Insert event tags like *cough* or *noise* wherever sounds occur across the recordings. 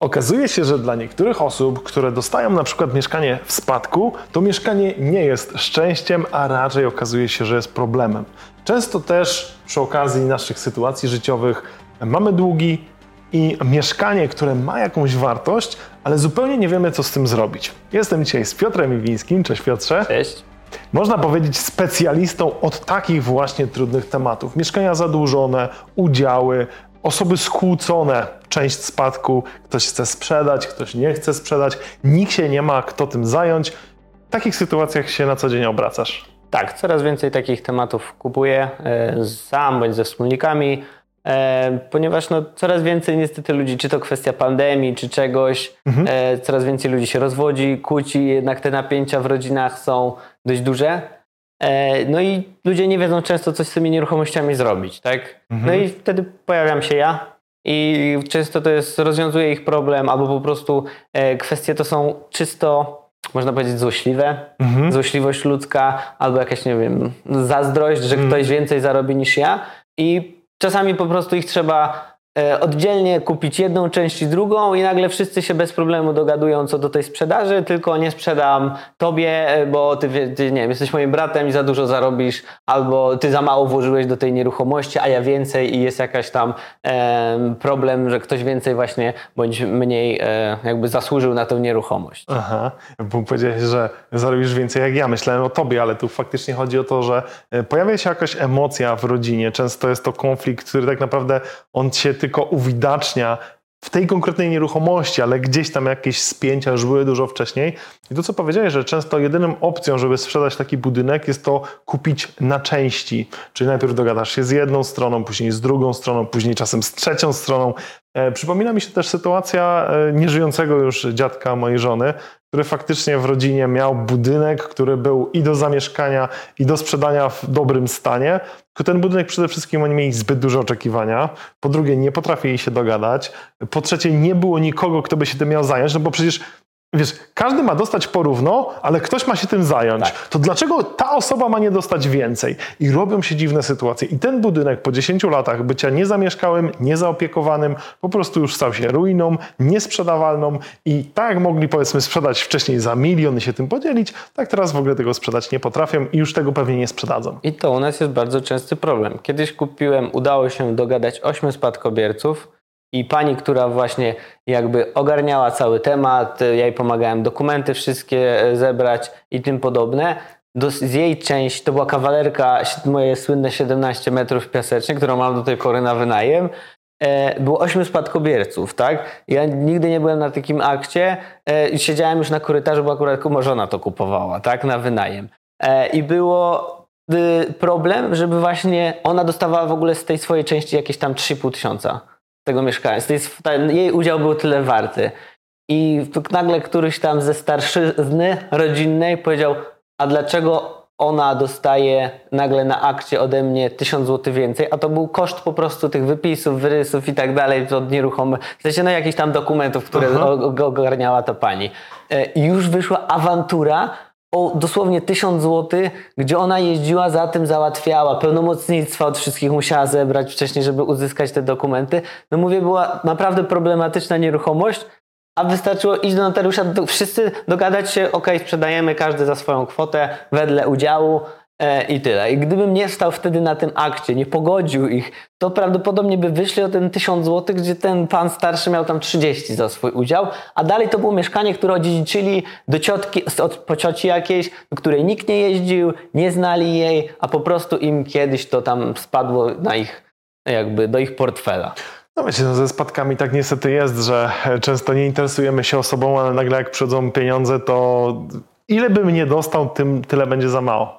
Okazuje się, że dla niektórych osób, które dostają na przykład mieszkanie w spadku, to mieszkanie nie jest szczęściem, a raczej okazuje się, że jest problemem. Często też przy okazji naszych sytuacji życiowych mamy długi i mieszkanie, które ma jakąś wartość, ale zupełnie nie wiemy, co z tym zrobić. Jestem dzisiaj z Piotrem Iwińskim. Cześć Piotrze. Cześć. Można powiedzieć specjalistą od takich właśnie trudnych tematów. Mieszkania zadłużone, udziały, osoby skłócone, część spadku, ktoś chce sprzedać, ktoś nie chce sprzedać, nikt się nie ma kto tym zająć. W takich sytuacjach się na co dzień obracasz. Tak, coraz więcej takich tematów kupuję e, sam bądź ze wspólnikami, e, ponieważ no, coraz więcej niestety ludzi, czy to kwestia pandemii, czy czegoś, mhm. E, coraz więcej ludzi się rozwodzi, kłóci, jednak te napięcia w rodzinach są dość duże. No i ludzie nie wiedzą często, coś z tymi nieruchomościami zrobić, tak? Mhm. No i wtedy pojawiam się ja i często to jest, rozwiązuje ich problem, albo po prostu kwestie to są czysto można powiedzieć, złośliwe, mhm. złośliwość ludzka, albo jakaś, nie wiem, zazdrość, że mhm. ktoś więcej zarobi niż ja. I czasami po prostu ich trzeba E, oddzielnie kupić jedną część i drugą i nagle wszyscy się bez problemu dogadują co do tej sprzedaży, tylko nie sprzedam tobie, e, bo ty, ty nie wiem, jesteś moim bratem i za dużo zarobisz, albo ty za mało włożyłeś do tej nieruchomości, a ja więcej i jest jakaś tam e, problem, że ktoś więcej właśnie bądź mniej e, jakby zasłużył na tę nieruchomość. Aha, bo powiedziałeś, że zarobisz więcej jak ja. Myślałem o tobie, ale tu faktycznie chodzi o to, że e, pojawia się jakaś emocja w rodzinie. Często jest to konflikt, który tak naprawdę on się tylko uwidacznia w tej konkretnej nieruchomości, ale gdzieś tam jakieś spięcia już były dużo wcześniej. I to, co powiedziałeś, że często jedyną opcją, żeby sprzedać taki budynek, jest to kupić na części. Czyli najpierw dogadasz się z jedną stroną, później z drugą stroną, później czasem z trzecią stroną. E, przypomina mi się też sytuacja e, nieżyjącego już dziadka mojej żony, który faktycznie w rodzinie miał budynek, który był i do zamieszkania, i do sprzedania w dobrym stanie. Tylko ten budynek przede wszystkim oni mieli zbyt duże oczekiwania. Po drugie, nie potrafili się dogadać. Po trzecie, nie było nikogo, kto by się tym miał zająć, no bo przecież Wiesz, każdy ma dostać porówno, ale ktoś ma się tym zająć. Tak. To dlaczego ta osoba ma nie dostać więcej? I robią się dziwne sytuacje. I ten budynek po 10 latach bycia niezamieszkałym, niezaopiekowanym, po prostu już stał się ruiną, niesprzedawalną i tak jak mogli powiedzmy sprzedać wcześniej za milion i się tym podzielić, tak teraz w ogóle tego sprzedać nie potrafią i już tego pewnie nie sprzedadzą. I to u nas jest bardzo częsty problem. Kiedyś kupiłem, udało się dogadać 8 spadkobierców, i pani, która właśnie jakby ogarniała cały temat, ja jej pomagałem dokumenty wszystkie e, zebrać i tym podobne. Do, z jej części, to była kawalerka, moje słynne 17 metrów piasecznie, którą mam do tej pory na wynajem. E, było ośmiu spadkobierców, tak? Ja nigdy nie byłem na takim akcie e, siedziałem już na korytarzu, bo akurat żona to kupowała, tak? Na wynajem. E, I było y, problem, żeby właśnie ona dostawała w ogóle z tej swojej części jakieś tam 3,5 tysiąca tego mieszkania. Ten, jej udział był tyle warty. I nagle któryś tam ze starszyzny rodzinnej powiedział, a dlaczego ona dostaje nagle na akcie ode mnie 1000 zł więcej, a to był koszt po prostu tych wypisów, wyrysów i tak dalej od nieruchomych, w sensie no jakichś tam dokumentów, które ogarniała ta pani. E, I już wyszła awantura, o dosłownie 1000 zł, gdzie ona jeździła za tym, załatwiała, pełnomocnictwa od wszystkich musiała zebrać wcześniej, żeby uzyskać te dokumenty. No mówię, była naprawdę problematyczna nieruchomość, a wystarczyło iść do notariusza, wszyscy dogadać się, ok, sprzedajemy każdy za swoją kwotę wedle udziału, I tyle. I gdybym nie stał wtedy na tym akcie, nie pogodził ich, to prawdopodobnie by wyszli o ten 1000 zł, gdzie ten pan starszy miał tam 30 za swój udział, a dalej to było mieszkanie, które odziedziczyli do ciotki, od, po cioci jakiejś, do której nikt nie jeździł, nie znali jej, a po prostu im kiedyś to tam spadło na ich, jakby do ich portfela. No wiecie, no ze spadkami tak niestety jest, że często nie interesujemy się osobą, ale nagle jak przychodzą pieniądze, to ile bym nie dostał, tym tyle będzie za mało.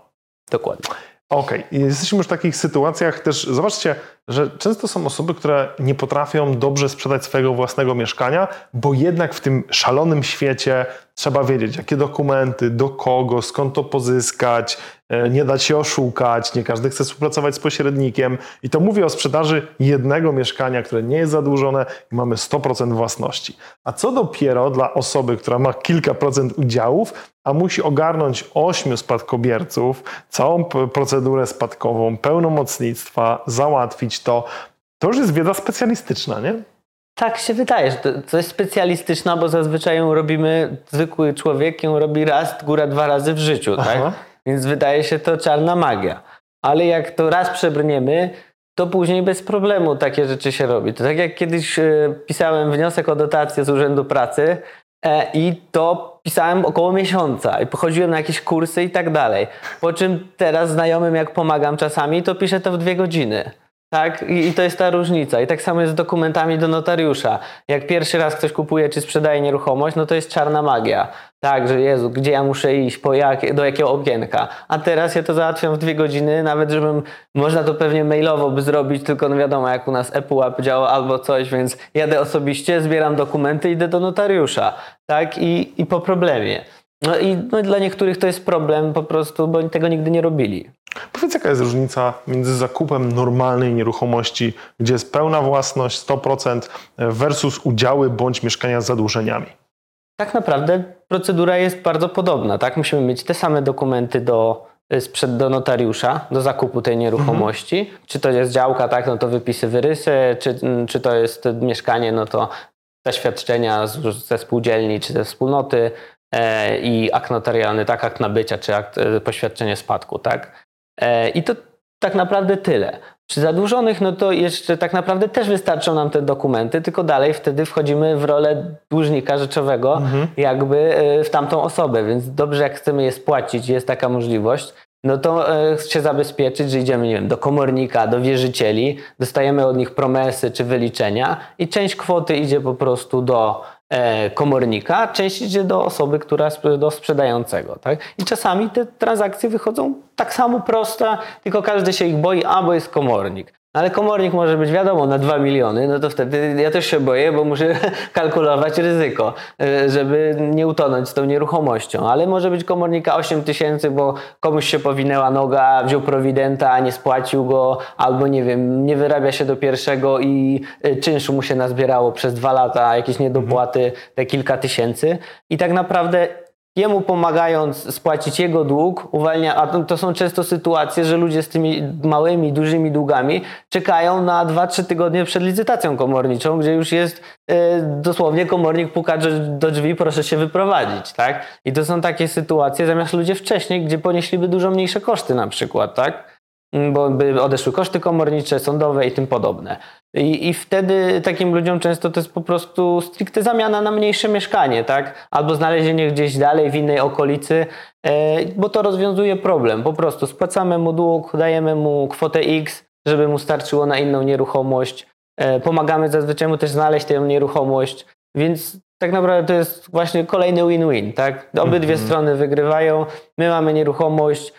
Dokładnie. Okej, okay. jesteśmy już w takich sytuacjach też, zobaczcie, że często są osoby, które nie potrafią dobrze sprzedać swojego własnego mieszkania, bo jednak w tym szalonym świecie trzeba wiedzieć, jakie dokumenty, do kogo, skąd to pozyskać, e, nie dać się oszukać, nie każdy chce współpracować z pośrednikiem. I to mówię o sprzedaży jednego mieszkania, które nie jest zadłużone i mamy 100% własności. A co dopiero dla osoby, która ma kilka procent udziałów, a musi ogarnąć ośmiu spadkobierców, całą procedurę spadkową, pełnomocnictwa, załatwić to, to już jest wiedza specjalistyczna, nie? tak się wydaje, że to, jest specjalistyczna, bo zazwyczaj ją robimy, zwykły człowiek ją robi raz, góra dwa razy w życiu, tak? Aha. Więc wydaje się to czarna magia. Ale jak to raz przebrniemy, to później bez problemu takie rzeczy się robi. To tak jak kiedyś e, pisałem wniosek o dotację z Urzędu Pracy e, i to pisałem około miesiąca i pochodziłem na jakieś kursy i tak dalej. Po czym teraz znajomym jak pomagam czasami, to piszę to w dwie godziny. Tak, I, to jest ta różnica. I tak samo jest z dokumentami do notariusza. Jak pierwszy raz ktoś kupuje czy sprzedaje nieruchomość, no to jest czarna magia. Tak, że Jezu, gdzie ja muszę iść, jak, do jakiego okienka. A teraz ja to załatwiam w dwie godziny, nawet żebym, można to pewnie mailowo by zrobić, tylko no wiadomo, jak u nas ePUAP działa albo coś, więc jadę osobiście, zbieram dokumenty, idę do notariusza. Tak, i, i po problemie. No i no, dla niektórych to jest problem po prostu, bo tego nigdy nie robili. Powiedz, jaka jest różnica między zakupem normalnej nieruchomości, gdzie jest pełna własność 100% versus udziały bądź mieszkania z zadłużeniami? Tak naprawdę procedura jest bardzo podobna. Tak? Musimy mieć te same dokumenty do, sprzed, do notariusza, do zakupu tej nieruchomości. Mhm. Czy to jest działka, tak, no to wypisy, wyrysy, czy, czy to jest mieszkanie, no to zaświadczenia ze spółdzielni czy ze wspólnoty e, i akt notarialny, tak, akt nabycia, czy akt, e, poświadczenie spadku, tak. E, I to tak naprawdę tyle. Przy zadłużonych, no to jeszcze tak naprawdę też wystarczą nam te dokumenty, tylko dalej wtedy wchodzimy w rolę dłużnika rzeczowego, mhm. jakby e, w tamtą osobę, więc dobrze jak chcemy je spłacić, jest taka możliwość, no to e, się zabezpieczyć, że idziemy, nie wiem, do komornika, do wierzycieli, dostajemy od nich promesy czy wyliczenia i część kwoty idzie po prostu do komornika, część idzie do osoby, która do sprzedającego. Tak? I czasami te transakcje wychodzą tak samo proste, tylko każdy się ich boi, a bo jest komornik. Ale komornik może być wiadomo na 2 miliony, no to wtedy ja też się boję, bo muszę *laughs* kalkulować ryzyko, e, żeby nie utonąć z tą nieruchomością. Ale może być komornika 8 tysięcy, bo komuś się powinęła noga, wziął prowidenta, nie spłacił go, albo nie wiem, nie wyrabia się do pierwszego i e, czynszu mu się nazbierało przez dwa lata, jakieś niedopłaty, te kilka tysięcy. I tak naprawdę jemu pomagając spłacić jego dług, uwalnia, a to są często sytuacje, że ludzie z tymi małymi, dużymi długami czekają na 2-3 tygodnie przed licytacją komorniczą, gdzie już jest e, dosłownie komornik puka do drzwi, proszę się wyprowadzić, tak? I to są takie sytuacje, zamiast ludzie wcześniej, gdzie ponieśliby dużo mniejsze koszty na przykład, tak? Mm, bo by odeszły koszty komornicze, sądowe i tym podobne. I, I wtedy takim ludziom często to jest po prostu stricte zamiana na mniejsze mieszkanie, tak? Albo znalezienie gdzieś dalej w innej okolicy, e, bo to rozwiązuje problem. Po prostu spłacamy mu dług, dajemy mu kwotę X, żeby mu starczyło na inną nieruchomość. E, pomagamy zazwyczaj mu też znaleźć tę nieruchomość, więc tak naprawdę to jest właśnie kolejny win-win, tak? Obydwie mm -hmm. strony wygrywają, my mamy nieruchomość,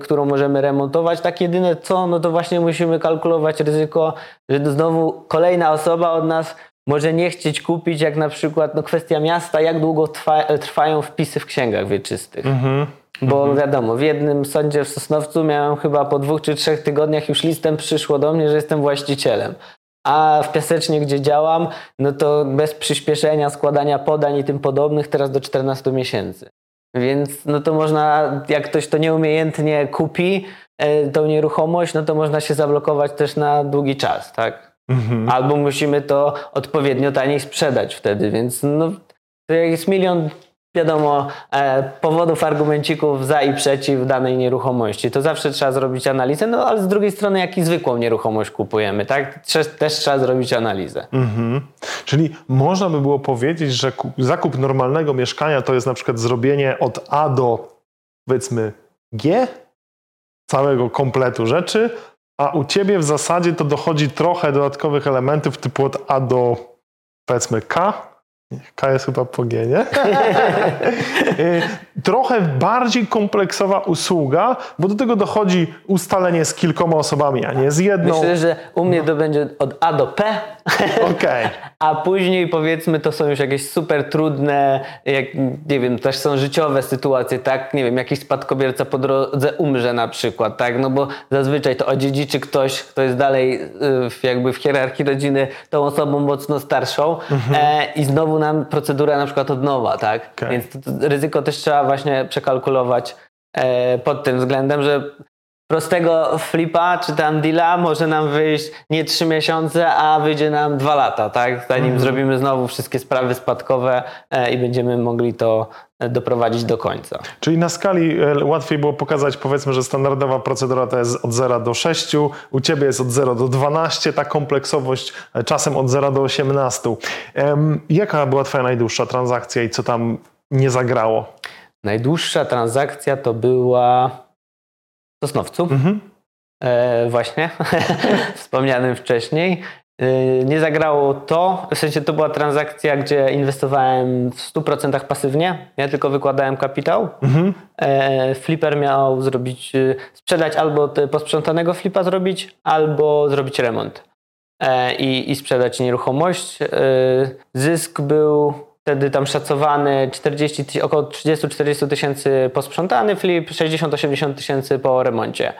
którą możemy remontować. Tak jedyne co, no to właśnie musimy kalkulować ryzyko, że znowu kolejna osoba od nas może nie chcieć kupić, jak na przykład no kwestia miasta, jak długo trwa, trwają wpisy w księgach wieczystych. Mm-hmm. Bo mm-hmm. wiadomo, w jednym sądzie w Sosnowcu miałem chyba po dwóch czy trzech tygodniach już listem przyszło do mnie, że jestem właścicielem. A w Piasecznie, gdzie działam, no to bez przyspieszenia, składania podań i tym podobnych, teraz do 14 miesięcy. Więc no to można, jak ktoś to nieumiejętnie kupi, e, tą nieruchomość, no to można się zablokować też na długi czas, tak? Mhm. Albo musimy to odpowiednio taniej sprzedać wtedy, więc no, to jest milion wiadomo, e, powodów, argumencików za i przeciw danej nieruchomości. To zawsze trzeba zrobić analizę, no ale z drugiej strony, jak i zwykłą nieruchomość kupujemy, tak? Też, też trzeba zrobić analizę. Mhm. Czyli można by było powiedzieć, że zakup normalnego mieszkania to jest na przykład zrobienie od A do powiedzmy G całego kompletu rzeczy, a u ciebie w zasadzie to dochodzi trochę dodatkowych elementów typu od A do powiedzmy K, K jest chyba po G, nie? *laughs* Y, trochę bardziej kompleksowa usługa, bo do tego dochodzi ustalenie z kilkoma osobami, a nie z jedną. Myślę, że u mnie to będzie od A do P. *laughs* Okay. A później powiedzmy to są już jakieś super trudne, jak, nie wiem, też są życiowe sytuacje, tak? Nie wiem, jakiś spadkobierca po drodze umrze na przykład, tak? No bo zazwyczaj to odziedziczy ktoś, kto jest dalej y, jakby w hierarchii rodziny tą osobą mocno starszą mhm. e, i znowu nam procedura na przykład od nowa, tak? Okay. Więc ryzyko też trzeba właśnie przekalkulować e, pod tym względem, że prostego flipa czy tam deala może nam wyjść nie trzy miesiące, a wyjdzie nam dwa lata, tak? Zanim Mhm. zrobimy znowu wszystkie sprawy spadkowe e, i będziemy mogli to e, doprowadzić do końca. Czyli na skali e, łatwiej było pokazać, powiedzmy, że standardowa procedura to jest od 0 do 6, u Ciebie jest od 0 do 12, ta kompleksowość czasem od 0 do 18. Em, jaka była Twoja najdłuższa transakcja i co tam nie zagrało? Najdłuższa transakcja to była Sosnowcu. Mhm. E, właśnie, *laughs* wspomnianym wcześniej. E, nie zagrało to, w sensie to była transakcja, gdzie inwestowałem w 100% pasywnie, ja tylko wykładałem kapitał. Mhm. E, flipper miał zrobić, e, sprzedać albo posprzątanego flipa zrobić, albo zrobić remont e, i, i sprzedać nieruchomość. E, zysk był wtedy tam szacowany 40, ty- około 30-40 tysięcy posprzątany flip, 60-80 tysięcy po remoncie.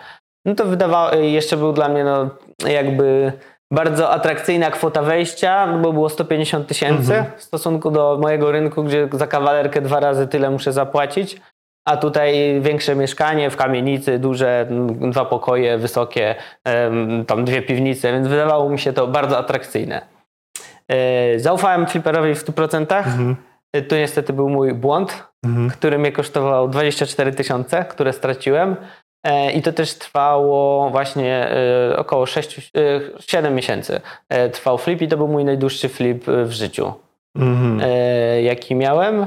No to wydawało, jeszcze był dla mnie no, jakby bardzo atrakcyjna kwota wejścia, bo było 150 tysięcy w stosunku do mojego rynku, gdzie za kawalerkę dwa razy tyle muszę zapłacić. A tutaj większe mieszkanie w kamienicy, duże, dwa pokoje, wysokie, tam dwie piwnice, więc wydawało mi się to bardzo atrakcyjne. E, Zaufałem fliperowi w 100%. Mhm. E, Tu niestety był mój błąd, Mhm. który mnie kosztował 24 tysiące, które straciłem. E, I to też trwało właśnie około 6, e, 7 miesięcy. Trwał flip i to był mój najdłuższy flip w życiu, Mhm. jaki miałem.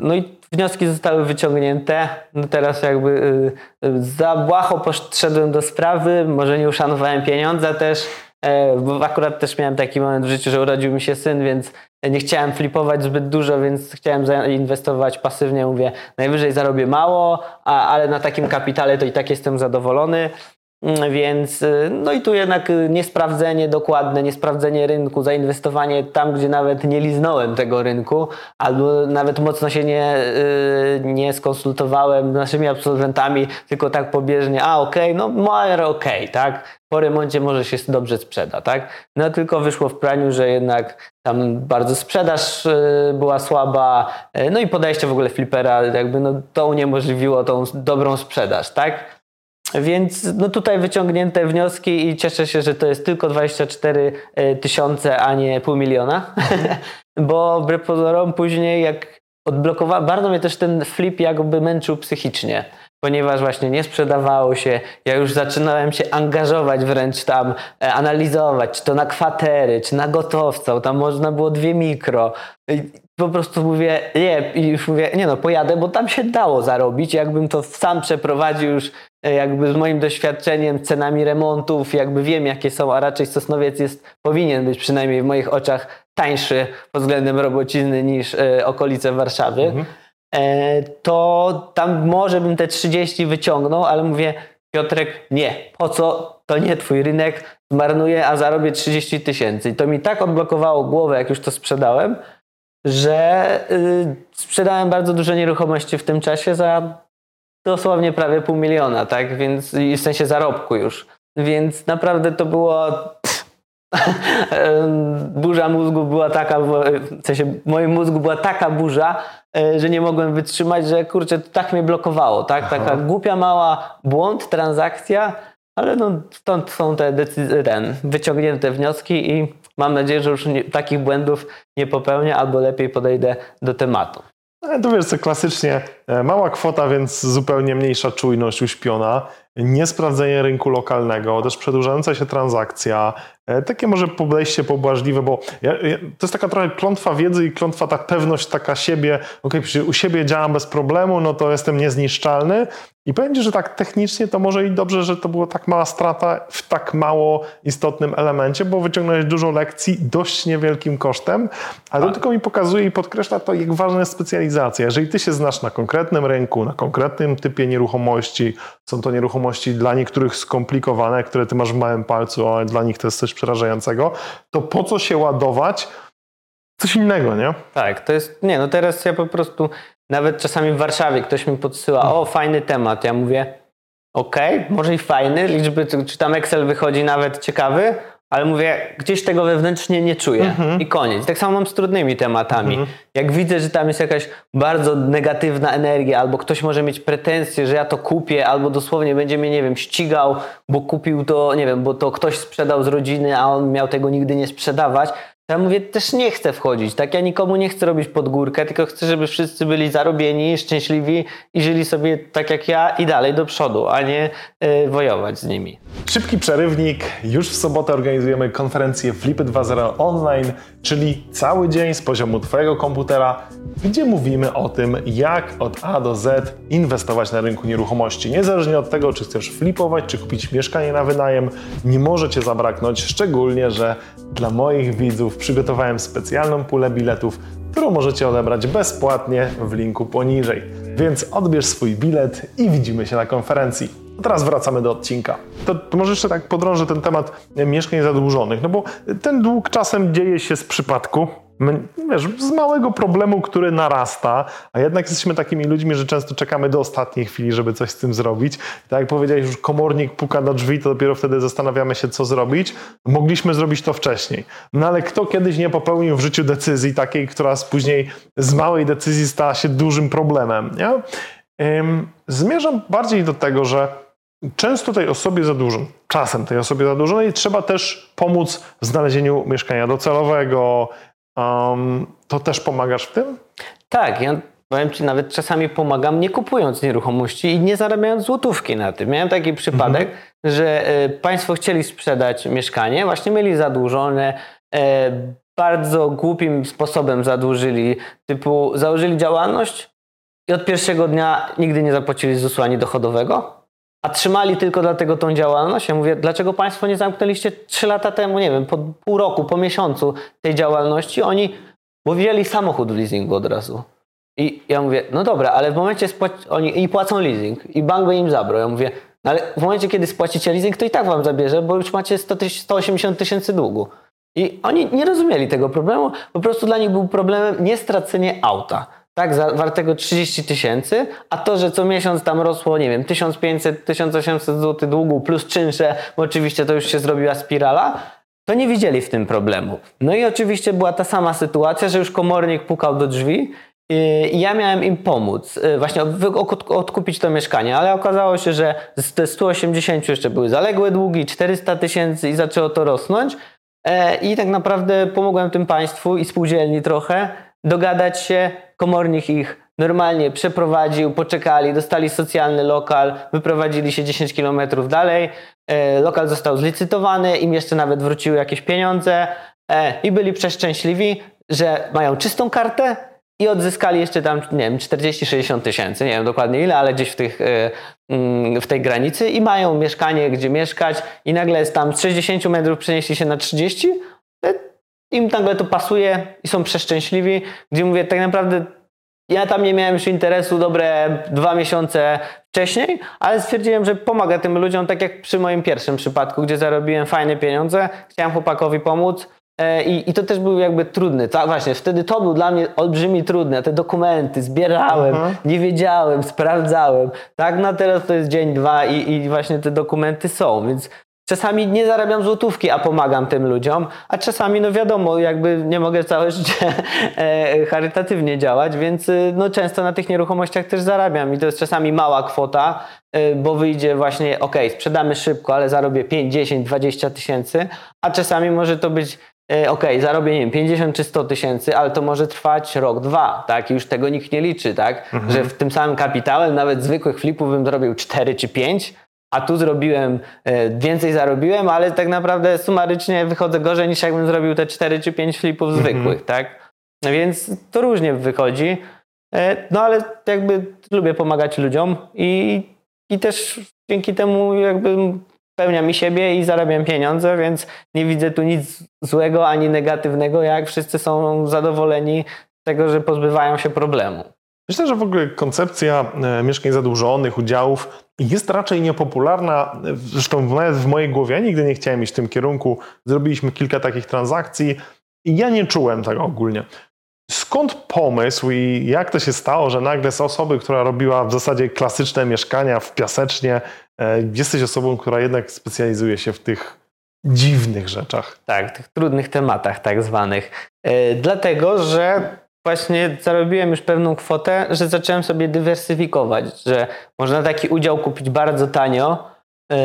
No i wnioski zostały wyciągnięte. No teraz jakby za błaho poszedłem do sprawy, może nie uszanowałem pieniądza też, bo akurat też miałem taki moment w życiu, że urodził mi się syn, więc nie chciałem flipować zbyt dużo, więc chciałem zainwestować pasywnie. Mówię, najwyżej zarobię mało, a, ale na takim kapitale to i tak jestem zadowolony. Mm, Więc y, no i tu jednak y, niesprawdzenie dokładne, niesprawdzenie rynku, zainwestowanie tam, gdzie nawet nie liznąłem tego rynku, albo nawet mocno się nie, y, nie skonsultowałem z naszymi absolwentami, tylko tak pobieżnie, a okej, no może okej, tak? Po remoncie może się dobrze sprzeda, tak? No tylko wyszło w praniu, że jednak tam bardzo sprzedaż była słaba, no i podejście w ogóle flipera jakby no to uniemożliwiło tą dobrą sprzedaż, tak? Więc no tutaj wyciągnięte wnioski i cieszę się, że to jest tylko 24 tysiące, a nie pół miliona. *laughs* Bo wbrew pozorom później jak odblokowałem, bardzo mnie też ten flip jakby męczył psychicznie. Ponieważ właśnie nie sprzedawało się, ja już zaczynałem się angażować wręcz tam, e, analizować, czy to na kwatery, czy na gotowca, tam można było dwie mikro. I po prostu mówię, nie, i już mówię, nie no, pojadę, bo tam się dało zarobić. Jakbym to sam przeprowadził już e, jakby z moim doświadczeniem, cenami remontów, jakby wiem jakie są, a raczej Sosnowiec jest, powinien być przynajmniej w moich oczach tańszy pod względem robocizny niż e, okolice Warszawy, Mhm. e, to tam może bym te 30 wyciągnął, ale mówię, Piotrek, nie, po co, to nie twój rynek, zmarnuję, a zarobię 30 tysięcy. I to mi tak odblokowało głowę, jak już to sprzedałem, że y, sprzedałem bardzo dużo nieruchomości w tym czasie za dosłownie prawie pół miliona, tak? Więc w sensie zarobku już. Więc naprawdę to było. *laughs* burza mózgu była taka, w sensie w moim mózgu była taka burza, e, że nie mogłem wytrzymać, że kurczę, to tak mnie blokowało, tak? Taka Aha. głupia mała błąd, transakcja, ale no stąd są te decyzje, ten, wyciągnięte wnioski i mam nadzieję, że już nie, takich błędów nie popełnię albo lepiej podejdę do tematu. E, To wiesz, co klasycznie e, mała kwota, więc zupełnie mniejsza czujność uśpiona, niesprawdzenie rynku lokalnego, też przedłużająca się transakcja, takie może podejście pobłażliwe, bo ja, ja, to jest taka trochę klątwa wiedzy i klątwa ta pewność taka siebie, ok, u siebie działam bez problemu, no to jestem niezniszczalny. I powiem Ci, że tak technicznie to może i dobrze, że to była tak mała strata w tak mało istotnym elemencie, bo wyciągnąłeś dużo lekcji dość niewielkim kosztem, ale to tylko mi pokazuje i podkreśla to, jak ważna jest specjalizacja. Jeżeli Ty się znasz na konkretnym rynku, na konkretnym typie nieruchomości, są to nieruchomości dla niektórych skomplikowane, które Ty masz w małym palcu, ale dla nich to jest coś przerażającego, to po co się ładować coś innego, nie? Tak, to jest, nie no teraz ja po prostu, nawet czasami w Warszawie ktoś mi podsyła, o fajny temat, ja mówię, okej, może i fajny, liczby, czy tam Excel wychodzi nawet ciekawy, ale mówię, gdzieś tego wewnętrznie nie czuję Mhm. i koniec. Tak samo mam z trudnymi tematami. Jak widzę, że tam jest jakaś bardzo negatywna energia, albo ktoś może mieć pretensje, że ja to kupię, albo dosłownie będzie mnie, nie wiem, ścigał, bo kupił to, nie wiem, bo to ktoś sprzedał z rodziny, a on miał tego nigdy nie sprzedawać. Ja mówię, też nie chcę wchodzić, tak? Ja nikomu nie chcę robić pod górkę, tylko chcę, żeby wszyscy byli zarobieni, szczęśliwi i żyli sobie tak jak ja i dalej do przodu, a nie y, wojować z nimi. Szybki przerywnik. Już w sobotę organizujemy konferencję Flipy 2.0 online, czyli cały dzień z poziomu Twojego komputera, gdzie mówimy o tym, jak od A do Z inwestować na rynku nieruchomości. Niezależnie od tego, czy chcesz flipować, czy kupić mieszkanie na wynajem, nie może Cię zabraknąć, szczególnie, że dla moich widzów przygotowałem specjalną pulę biletów, którą możecie odebrać bezpłatnie w linku poniżej. Więc odbierz swój bilet i widzimy się na konferencji. A teraz wracamy do odcinka. To, to może jeszcze tak podrążę ten temat mieszkań zadłużonych, no bo ten dług czasem dzieje się z przypadku, wiesz, z małego problemu, który narasta, a jednak jesteśmy takimi ludźmi, że często czekamy do ostatniej chwili, żeby coś z tym zrobić. Tak jak powiedziałeś, już komornik puka do drzwi, to dopiero wtedy zastanawiamy się, co zrobić. Mogliśmy zrobić to wcześniej. No ale kto kiedyś nie popełnił w życiu decyzji takiej, która później z małej decyzji stała się dużym problemem, nie? Zmierzam bardziej do tego, że często tej osobie zadłużonej, czasem tej osobie zadłużonej trzeba też pomóc w znalezieniu mieszkania docelowego. Um, to też pomagasz w tym? Tak, ja powiem Ci, nawet czasami pomagam nie kupując nieruchomości i nie zarabiając złotówki na tym. Miałem taki przypadek, że e, Państwo chcieli sprzedać mieszkanie, właśnie mieli zadłużone, e, bardzo głupim sposobem zadłużyli, typu założyli działalność i od pierwszego dnia nigdy nie zapłacili ZUS-u ani dochodowego, a trzymali tylko dlatego tą działalność. Ja mówię, dlaczego Państwo nie zamknęliście trzy lata temu, nie wiem, po pół roku, po miesiącu tej działalności? Oni, bo wzięli samochód w leasingu od razu. I ja mówię, no dobra, ale w momencie spłac- oni i płacą leasing i bank by im zabrał. Ja mówię, no ale w momencie, kiedy spłacicie leasing, to i tak wam zabierze, bo już macie 100 tyś- 180 tysięcy długu. I oni nie rozumieli tego problemu, po prostu dla nich był problemem nie stracenie auta. Tak, za- wartego 30 tysięcy, a to, że co miesiąc tam rosło, nie wiem, 1500, 1800 zł długu plus czynsze, bo oczywiście to już się zrobiła spirala, to nie widzieli w tym problemu. No i oczywiście była ta sama sytuacja, że już komornik pukał do drzwi i ja miałem im pomóc, yy, właśnie odkupić to mieszkanie, ale okazało się, że z te 180 jeszcze były zaległe długi, 400 tysięcy i zaczęło to rosnąć. E, I tak naprawdę pomogłem tym państwu i spółdzielni trochę dogadać się. Komornik ich normalnie przeprowadził, poczekali, dostali socjalny lokal, wyprowadzili się 10 kilometrów dalej. E, Lokal został zlicytowany, im jeszcze nawet wróciły jakieś pieniądze e, i byli przeszczęśliwi, że mają czystą kartę i odzyskali jeszcze tam, nie wiem, 40-60 tysięcy, nie wiem dokładnie ile, ale gdzieś w, tych, e, mm, w tej granicy i mają mieszkanie, gdzie mieszkać i nagle jest tam z 60 metrów przenieśli się na 30, e, im nagle to pasuje i są przeszczęśliwi, gdzie mówię, tak naprawdę ja tam nie miałem już interesu dobre dwa miesiące wcześniej, ale stwierdziłem, że pomogę tym ludziom, tak jak przy moim pierwszym przypadku, gdzie zarobiłem fajne pieniądze, chciałem chłopakowi pomóc e, i, i to też był jakby trudny. Tak, właśnie, wtedy to był dla mnie olbrzymi trudny. Te dokumenty zbierałem, Mhm. nie wiedziałem, sprawdzałem. Tak, no a teraz to jest dzień, dwa i, i właśnie te dokumenty są, więc Czasami nie zarabiam złotówki, a pomagam tym ludziom, a czasami, no wiadomo, jakby nie mogę całe życie *laughs* e, charytatywnie działać, więc y, no często na tych nieruchomościach też zarabiam i to jest czasami mała kwota, y, bo wyjdzie właśnie, ok, sprzedamy szybko, ale zarobię 5, 10, 20 tysięcy, a czasami może to być e, ok, zarobię, nie wiem, 50 czy 100 tysięcy, ale to może trwać rok, dwa, tak? I już tego nikt nie liczy, tak? Że w tym samym kapitałem nawet zwykłych flipów bym zrobił 4 czy 5, a tu zrobiłem, e, więcej zarobiłem, ale tak naprawdę sumarycznie wychodzę gorzej niż jakbym zrobił te 4 czy 5 flipów zwykłych, tak? No Więc to różnie wychodzi. E, No ale jakby lubię pomagać ludziom i, i też dzięki temu jakby spełniam i siebie i zarabiam pieniądze, więc nie widzę tu nic złego ani negatywnego, jak wszyscy są zadowoleni z tego, że pozbywają się problemu. Myślę, że w ogóle koncepcja e, mieszkań zadłużonych, udziałów jest raczej niepopularna. Zresztą nawet w mojej głowie ja nigdy nie chciałem iść w tym kierunku. Zrobiliśmy kilka takich transakcji i ja nie czułem tego ogólnie. Skąd pomysł i jak to się stało, że nagle z osoby, która robiła w zasadzie klasyczne mieszkania w Piasecznie, e, jesteś osobą, która jednak specjalizuje się w tych dziwnych rzeczach. Tak, tych trudnych tematach tak zwanych. Yy, dlatego, że właśnie zarobiłem już pewną kwotę, że zacząłem sobie dywersyfikować, że można taki udział kupić bardzo tanio yy,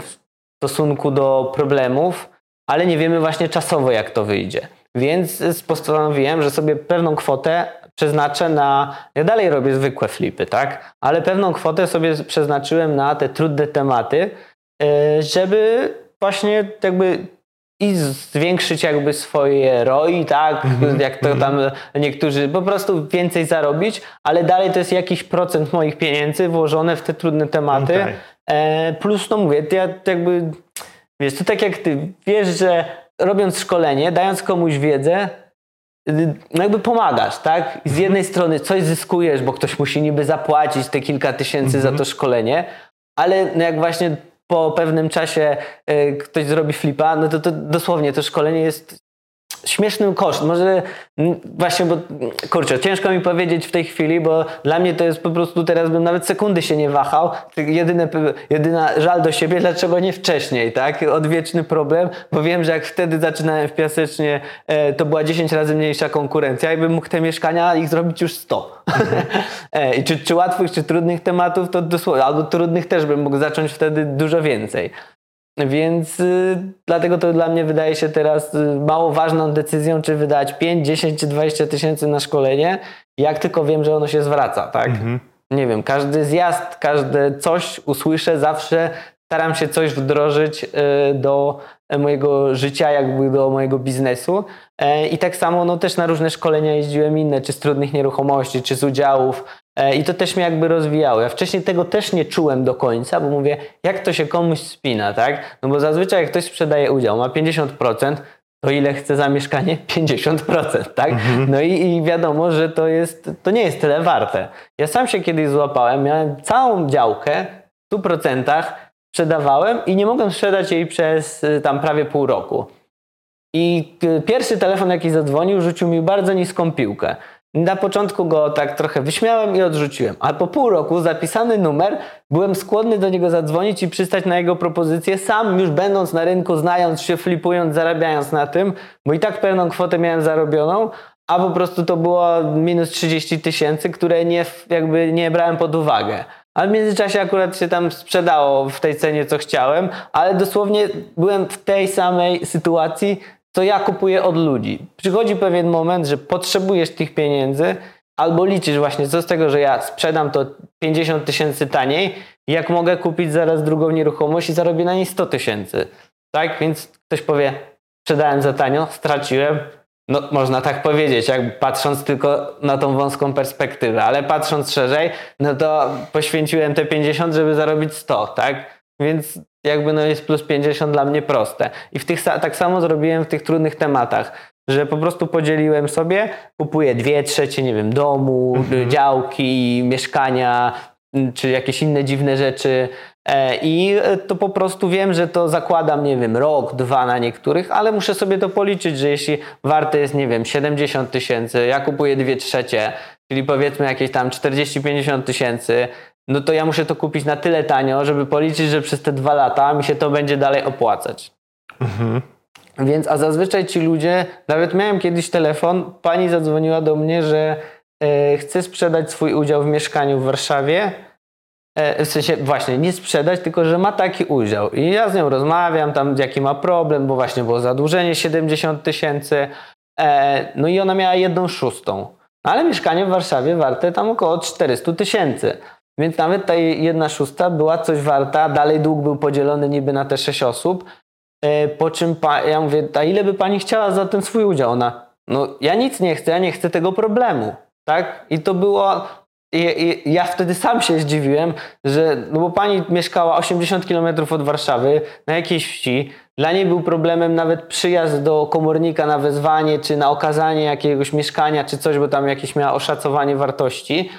w stosunku do problemów, ale nie wiemy właśnie czasowo, jak to wyjdzie. Więc postanowiłem, że sobie pewną kwotę przeznaczę na. Ja dalej robię zwykłe flipy, tak? Ale pewną kwotę sobie przeznaczyłem na te trudne tematy, e, żeby właśnie jakby i zwiększyć jakby swoje ROI, tak? Mm-hmm. Jak to tam niektórzy po prostu więcej zarobić, ale dalej to jest jakiś procent moich pieniędzy włożone w te trudne tematy. Okay. E, plus, no mówię, ja jakby wiesz, to tak jak ty wiesz, że robiąc szkolenie, dając komuś wiedzę, y, no jakby pomagasz, tak? Z jednej strony coś zyskujesz, bo ktoś musi niby zapłacić te kilka tysięcy mm -hmm. za to szkolenie, ale no jak właśnie po pewnym czasie y, ktoś zrobi flipa, no to, to dosłownie to szkolenie jest śmieszny koszt. Może właśnie, bo kurczę, ciężko mi powiedzieć w tej chwili, bo dla mnie to jest po prostu teraz bym nawet sekundy się nie wahał. Jedyne, jedyna żal do siebie, dlaczego nie wcześniej, tak? Odwieczny problem, bo wiem, że jak wtedy zaczynałem w Piasecznie, e, to była 10 razy mniejsza konkurencja i bym mógł te mieszkania ich zrobić już 100. *laughs* e, I czy, czy łatwych, czy trudnych tematów, to dosłownie, albo trudnych też bym mógł zacząć wtedy dużo więcej. Więc y, dlatego to dla mnie wydaje się teraz y, mało ważną decyzją, czy wydać 5, 10 czy 20 tysięcy na szkolenie, jak tylko wiem, że ono się zwraca, tak? Mhm. Nie wiem, każdy zjazd, każde coś usłyszę, zawsze staram się coś wdrożyć y, do mojego życia, jakby do mojego biznesu. E, I tak samo no, też na różne szkolenia jeździłem inne, czy z trudnych nieruchomości, czy z udziałów. E, I to też mnie jakby rozwijało. Ja wcześniej tego też nie czułem do końca, bo mówię, jak to się komuś spina, tak? No bo zazwyczaj jak ktoś sprzedaje udział, ma 50%, to ile chce za mieszkanie? *laughs* 50%, tak? Mhm. No i, i, wiadomo, że to, jest, to nie jest tyle warte. Ja sam się kiedyś złapałem, miałem całą działkę w 100%, sprzedawałem i nie mogłem sprzedać jej przez y, tam prawie pół roku. I y, pierwszy telefon, jaki zadzwonił, rzucił mi bardzo niską piłkę. Na początku go tak trochę wyśmiałem i odrzuciłem, a po pół roku zapisany numer byłem skłonny do niego zadzwonić i przystać na jego propozycję, sam już będąc na rynku, znając się, flipując, zarabiając na tym, bo i tak pewną kwotę miałem zarobioną, a po prostu to było minus 30 tysięcy, które nie, jakby nie brałem pod uwagę. Ale w międzyczasie akurat się tam sprzedało w tej cenie, co chciałem, ale dosłownie byłem w tej samej sytuacji, co ja kupuję od ludzi. Przychodzi pewien moment, że potrzebujesz tych pieniędzy, albo liczysz właśnie, co z tego, że ja sprzedam to 50 tysięcy taniej, jak mogę kupić zaraz drugą nieruchomość i zarobię na niej 100 tysięcy. Tak? Więc ktoś powie, sprzedałem za tanio, straciłem, no, można tak powiedzieć, jak patrząc tylko na tą wąską perspektywę, ale patrząc szerzej, no to poświęciłem te 50, żeby zarobić 100, tak? Więc jakby no jest plus 50 dla mnie proste. I w tych, tak samo zrobiłem w tych trudnych tematach, że po prostu podzieliłem sobie, kupuję dwie trzecie, nie wiem, domu, mhm. działki, mieszkania, czy jakieś inne dziwne rzeczy, E, I to po prostu wiem, że to zakładam, nie wiem, rok, dwa na niektórych, ale muszę sobie to policzyć, że jeśli warte jest, nie wiem, 70 tysięcy, ja kupuję dwie trzecie, czyli powiedzmy jakieś tam 40-50 tysięcy, no to ja muszę to kupić na tyle tanio, żeby policzyć, że przez te dwa lata mi się to będzie dalej opłacać. Mhm. Więc, a zazwyczaj ci ludzie, nawet miałem kiedyś telefon, pani zadzwoniła do mnie, że e, chce sprzedać swój udział w mieszkaniu w Warszawie, E, w sensie właśnie nie sprzedać, tylko że ma taki udział. I ja z nią rozmawiam, tam jaki ma problem, bo właśnie było zadłużenie 70 tysięcy. E, no i ona miała jedną szóstą. No ale mieszkanie w Warszawie warte tam około 400 tysięcy. Więc nawet ta jedna szósta była coś warta. Dalej dług był podzielony niby na te sześć osób. E, po czym ja mówię, a ile by pani chciała za ten swój udział? Ona, no ja nic nie chcę, ja nie chcę tego problemu. Tak? I to było i, I, ja wtedy sam się zdziwiłem, że, no bo pani mieszkała 80 km od Warszawy na jakiejś wsi. Dla niej był problemem nawet przyjazd do komornika na wezwanie, czy na okazanie jakiegoś mieszkania, czy coś, bo tam jakieś miała oszacowanie wartości.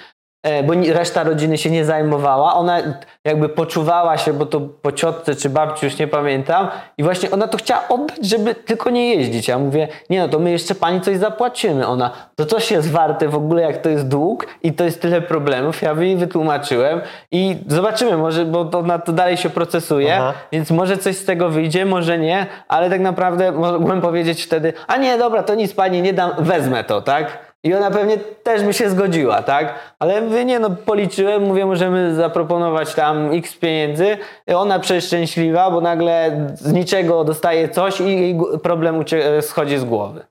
E, bo reszta rodziny się nie zajmowała. Ona jakby poczuwała się, bo to po ciotce czy babci, już nie pamiętam, i właśnie ona to chciała oddać, żeby tylko nie jeździć. Ja mówię, nie no, to my jeszcze pani coś zapłacimy. Ona, to coś jest warte w ogóle, jak to jest dług i to jest tyle problemów. Ja jej wytłumaczyłem i zobaczymy, może, bo to, na to dalej się procesuje, Aha. więc może coś z tego wyjdzie, może nie, ale tak naprawdę mogłem powiedzieć wtedy, a nie, dobra, to nic pani nie dam, wezmę to, tak? I ona pewnie też by się zgodziła, tak? Ale mówię, nie no, policzyłem, mówię, możemy zaproponować tam x pieniędzy. Ona przeszczęśliwa, bo nagle z niczego dostaje coś i jej problem ucie- schodzi z głowy.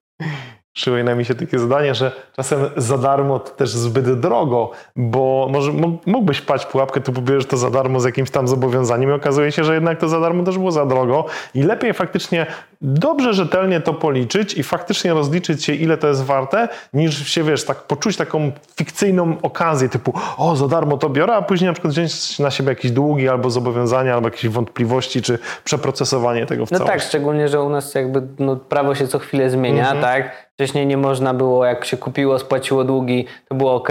Przypomina mi się takie zdanie, że czasem za darmo to też zbyt drogo, bo może mógłbyś paść pułapkę, tu pobierzesz to za darmo z jakimś tam zobowiązaniem i okazuje się, że jednak to za darmo też było za drogo i lepiej faktycznie dobrze, rzetelnie to policzyć i faktycznie rozliczyć się, ile to jest warte, niż się, wiesz, tak poczuć taką fikcyjną okazję typu o, za darmo to biorę, a później na przykład wziąć na siebie jakieś długi albo zobowiązania, albo jakieś wątpliwości, czy przeprocesowanie tego w No tak, szczególnie, że u nas jakby no, prawo się co chwilę zmienia, tak? Wcześniej nie można było, jak się kupiło, spłaciło długi, to było ok.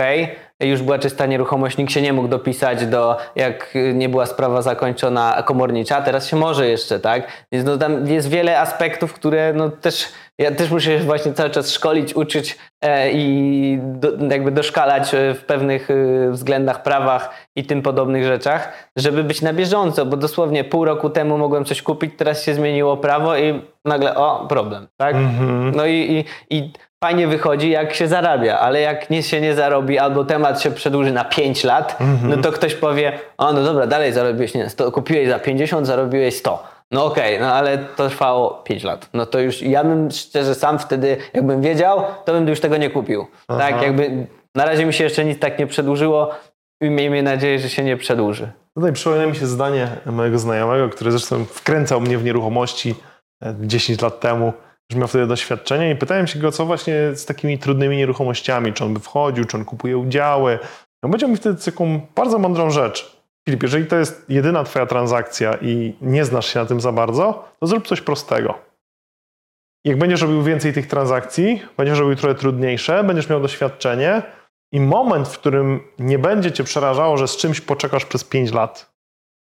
Już była czysta nieruchomość, nikt się nie mógł dopisać do, jak nie była sprawa zakończona komornicza, teraz się może jeszcze, tak? Więc no, tam jest wiele aspektów, które no też, ja też muszę się właśnie cały czas szkolić, uczyć e, i do, jakby doszkalać e, w pewnych e, względach, prawach i tym podobnych rzeczach, żeby być na bieżąco, bo dosłownie pół roku temu mogłem coś kupić, teraz się zmieniło prawo i nagle o, problem, tak? No i, i, i fajnie wychodzi, jak się zarabia, ale jak nie się nie zarobi albo temat się przedłuży na 5 lat, no to ktoś powie, o no dobra, dalej zarobiłeś, nie, 100, kupiłeś za 50, zarobiłeś 100. No okej, no ale to trwało 5 lat. No to już ja bym szczerze sam wtedy, jakbym wiedział, to bym już tego nie kupił. Tak, jakby na razie mi się jeszcze nic tak nie przedłużyło i miejmy nadzieję, że się nie przedłuży. Tutaj przypomina mi się zdanie mojego znajomego, który zresztą wkręcał mnie w nieruchomości e, 10 lat temu, już miał wtedy doświadczenie i pytałem się go, co właśnie z takimi trudnymi nieruchomościami, czy on by wchodził, czy on kupuje udziały. No powiedział mi wtedy taką bardzo mądrą rzecz. Filip, jeżeli to jest jedyna twoja transakcja i nie znasz się na tym za bardzo, to zrób coś prostego. Jak będziesz robił więcej tych transakcji, będziesz robił trochę trudniejsze, będziesz miał doświadczenie i moment, w którym nie będzie cię przerażało, że z czymś poczekasz przez 5 lat,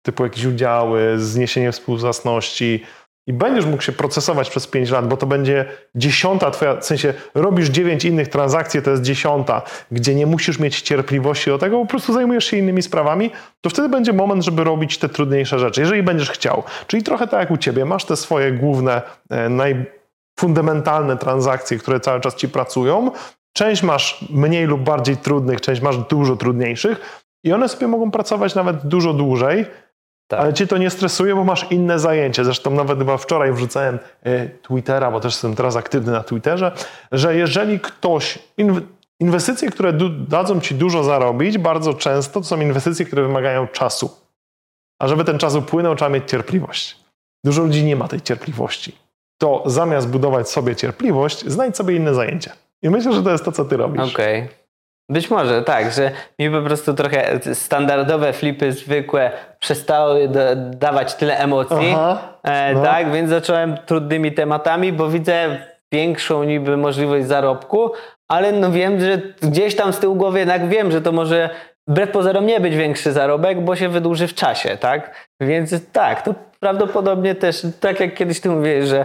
typu jakieś udziały, zniesienie współwłasności i będziesz mógł się procesować przez 5 lat, bo to będzie dziesiąta twoja, w sensie robisz 9 innych transakcji, to jest dziesiąta, gdzie nie musisz mieć cierpliwości do tego, po prostu zajmujesz się innymi sprawami, to wtedy będzie moment, żeby robić te trudniejsze rzeczy, jeżeli będziesz chciał. Czyli trochę tak jak u ciebie, masz te swoje główne, e, najfundamentalne transakcje, które cały czas ci pracują, Część masz mniej lub bardziej trudnych, część masz dużo trudniejszych i one sobie mogą pracować nawet dużo dłużej, Tak. ale cię to nie stresuje, bo masz inne zajęcie. Zresztą nawet chyba wczoraj wrzucałem e, Twittera, bo też jestem teraz aktywny na Twitterze, że jeżeli ktoś... Inw inwestycje, które dadzą ci dużo zarobić, bardzo często to są inwestycje, które wymagają czasu. A żeby ten czas upłynął, trzeba mieć cierpliwość. Dużo ludzi nie ma tej cierpliwości. To zamiast budować sobie cierpliwość, znajdź sobie inne zajęcie. I myślę, że to jest to, co ty robisz. Okej. Być może tak, że mi po prostu trochę standardowe flipy zwykłe przestały da- dawać tyle emocji. Aha, E, no. Tak, więc zacząłem trudnymi tematami, bo widzę większą niby możliwość zarobku, ale no wiem, że gdzieś tam z tyłu głowy jednak wiem, że to może wbrew pozorom nie być większy zarobek, bo się wydłuży w czasie, tak? Więc tak, to prawdopodobnie też, tak jak kiedyś ty mówiłeś, że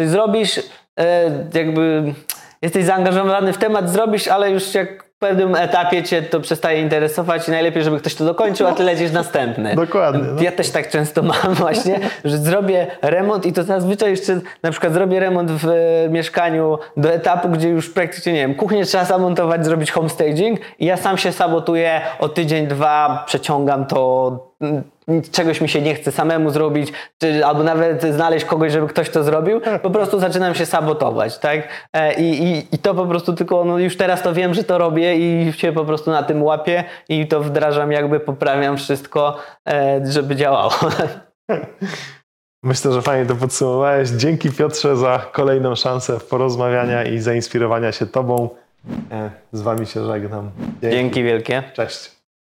coś zrobisz, e, jakby jesteś zaangażowany w temat, zrobisz, ale już jak w pewnym etapie cię to przestaje interesować i najlepiej, żeby ktoś to dokończył, a ty lecisz następny. Dokładnie, no. Ja też tak często *laughs* mam właśnie, że zrobię remont i to zazwyczaj jeszcze na przykład zrobię remont w e, mieszkaniu do etapu, gdzie już praktycznie, nie wiem, kuchnię trzeba zamontować, zrobić homestaging i ja sam się sabotuję o tydzień, dwa, przeciągam to, czegoś mi się nie chce samemu zrobić, czy, albo nawet znaleźć kogoś, żeby ktoś to zrobił, po prostu zaczynam się sabotować, tak? E, I, i, i to po prostu tylko, no już teraz to wiem, że to robię i się po prostu na tym łapię i to wdrażam, jakby poprawiam wszystko, e, żeby działało. *laughs* Myślę, że fajnie to podsumowałeś. Dzięki Piotrze za kolejną szansę porozmawiania i zainspirowania się Tobą. E, Z Wami się żegnam. Dzięki wielkie. Cześć.